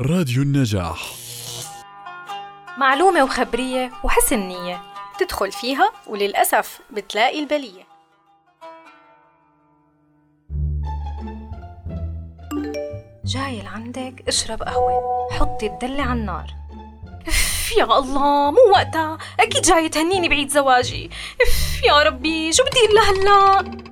راديو النجاح. معلومة وخبرية وحسن نية. تدخل فيها وللأسف بتلاقي البلية. جاي لعندك اشرب قهوة. حطي الدلة على النار. إف يا الله مو وقتها. أكيد جاي تهنيني بعيد زواجي. إف يا ربي شو بدي أقول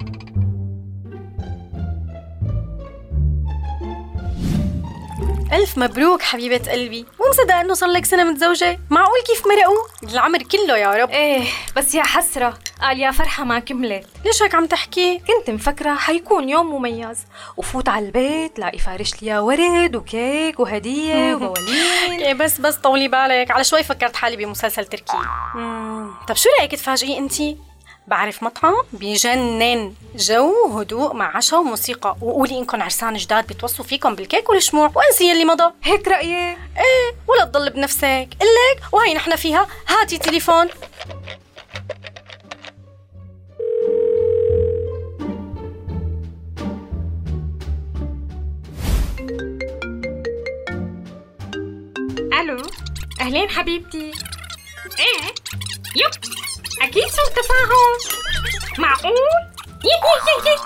ألف مبروك حبيبة قلبي. مو مصدقة إنه صار لك سنة متزوجة؟ معقول كيف مرقوا؟ العمر كله يا رب. إيه بس يا حسرة. قال يا فرحة ما كملت. ليش هيك عم تحكي؟ كنت مفكرة حيكون يوم مميز. وفوت على البيت لاقي فارش لي ورد وكيك وهدية وبوالين إيه بس بس طولي بالك. على شوي فكرت حالي بمسلسل تركي. طب شو رأيك تفاجئي أنتي؟ بعرف مطعم بجنن جو وهدوء مع عشاء وموسيقى وقولي انكم عرسان جداد بتوصوا فيكم بالكيك والشموع. وأنسي يلي مضى. هيك رأيك إيه ولا تضل بنفسك. قلك وهي نحن فيها. هاتي تليفون. ألو. أهلين حبيبتي. إيه؟ يب. أكيد سوء تفاهم معقول؟ يه يه يه.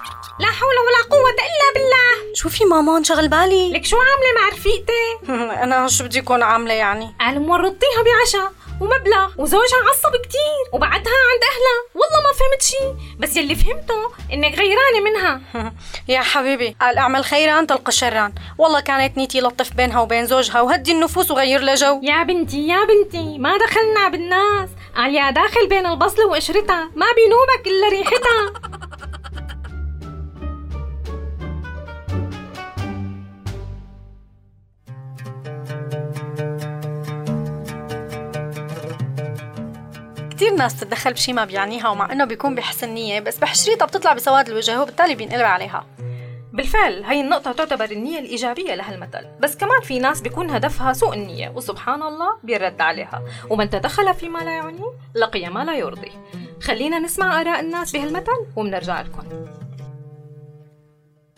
لا حول ولا قوة إلا بالله. شوفي ماما انشغل بالي. لك شو عاملة مع رفيقتي؟ أنا شو بدي أكون عاملة يعني؟ قال مورطيها بعشاء ومبلغ وزوجها عصب كتير وبعدها عند أهلها. والله ما فهمت شي. بس يلي فهمته إنك غيرانة منها. يا حبيبي قال أعمل خيرا تلقى شرا والله كانت نيتي لطف بينها وبين زوجها وهدي النفوس وغير لها جو يا بنتي يا بنتي ما دخلنا بالناس. قال يا داخل بين البصلة وقشرتها ما بينوبك إلا ريحتها. كثير ناس تتدخل بشي ما بيعنيها ومع إنه بيكون بحسن نية بس بحشريطها بتطلع بسواد الوجه وبالتالي بينقلب عليها. بالفعل هي النقطة تعتبر النية الإيجابية لهالمثل بس كمان في ناس بيكون هدفها سوء النية وسبحان الله بيرد عليها. ومن تدخل فيما لا يعنيه لقي ما لا يرضي. خلينا نسمع آراء الناس بهالمثل وبنرجع لكم.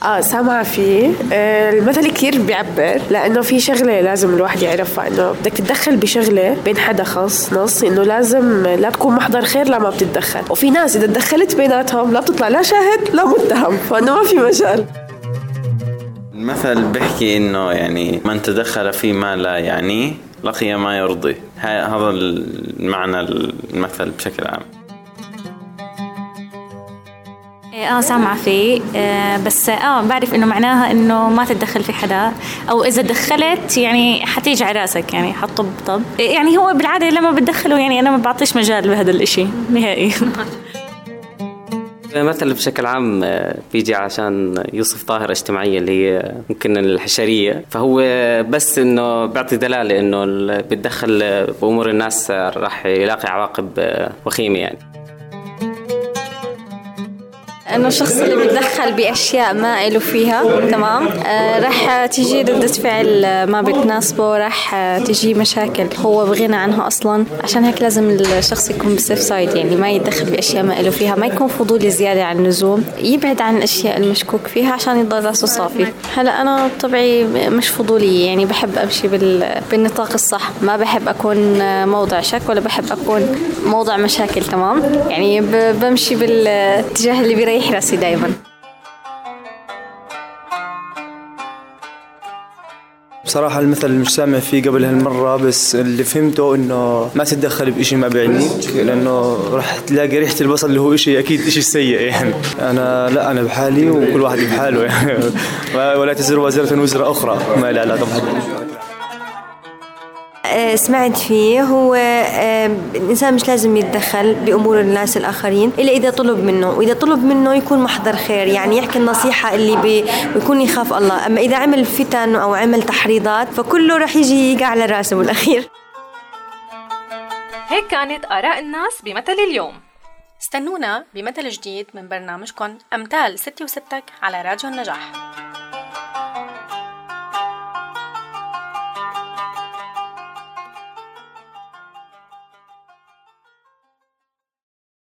آه سامعة فيه آه المثل كثير بيعبر لأنه في شغلة لازم الواحد يعرفها إنه بدك تتدخل بشغلة بين حدا خاص نص إنه لازم لا تكون محضر خير لما بتتدخل. وفي ناس إذا تدخلت بيناتهم لا بتطلع لا شاهد لا متهم فإنه ما في مجال. المثل بيحكي إنه يعني من تدخل فيما لا يعنيه لقي ما يرضي. ه- هذا المعنى المثل بشكل عام. آه سامعة فيه. آه بس آه بعرف إنه معناها إنه ما تتدخل في حدا أو إذا دخلت يعني حتيجي على رأسك يعني حطب طب يعني هو بالعادة لما بتدخله يعني أنا ما بعطيش مجال بهذا الإشي نهائي. مثل بشكل عام آه، بيجي عشان يوصف ظاهرة اجتماعية اللي هي ممكن الحشرية. فهو بس إنه بيعطي دلالة إنه اللي بيتدخل بأمور الناس آه، راح يلاقي عواقب آه، وخيمة يعني. انه الشخص اللي بيتدخل بأشياء ما له فيها تمام؟ آه راح تيجي ردة فعل ما بتناسبه راح تيجي مشاكل هو بغنى عنها أصلا. عشان هيك لازم الشخص يكون بسيف سايد يعني ما يتدخل بأشياء ما له فيها ما يكون فضولي زيادة عن اللزوم. يبعد عن الأشياء المشكوك فيها عشان يضل راسه صافي. هلا أنا طبعي مش فضولية يعني بحب أمشي بال... بالنطاق الصح. ما بحب أكون موضع شك ولا بحب أكون موضع مشاكل تمام؟ يعني ب... بمشي بالاتجاه اللي بيريح راسي دايما. بصراحة المثل مش سامع فيه قبل هالمرة بس اللي فهمته إنه ما تتدخل بإشي ما بيعنيك لأنه راح تلاقي ريحة البصل اللي هو إشي أكيد إشي سيء يعني. أنا لا أنا بحالي وكل واحد بحاله يعني. ولا تزر وازرة وزر أخرى. ما لها علاقة بحد سمعت فيه. هو آه، الإنسان مش لازم يتدخل بأمور الناس الآخرين إلا إذا طلب منه. وإذا طلب منه يكون محضر خير يعني يحكي النصيحة اللي بي- بيكون يخاف الله. أما إذا عمل فتن أو عمل تحريضات فكله رح يجي يقع على رأسه بالأخير. هيك كانت آراء الناس بمثل اليوم. استنونا بمثل جديد من برنامجكم أمثال ستي وستك على راديو النجاح.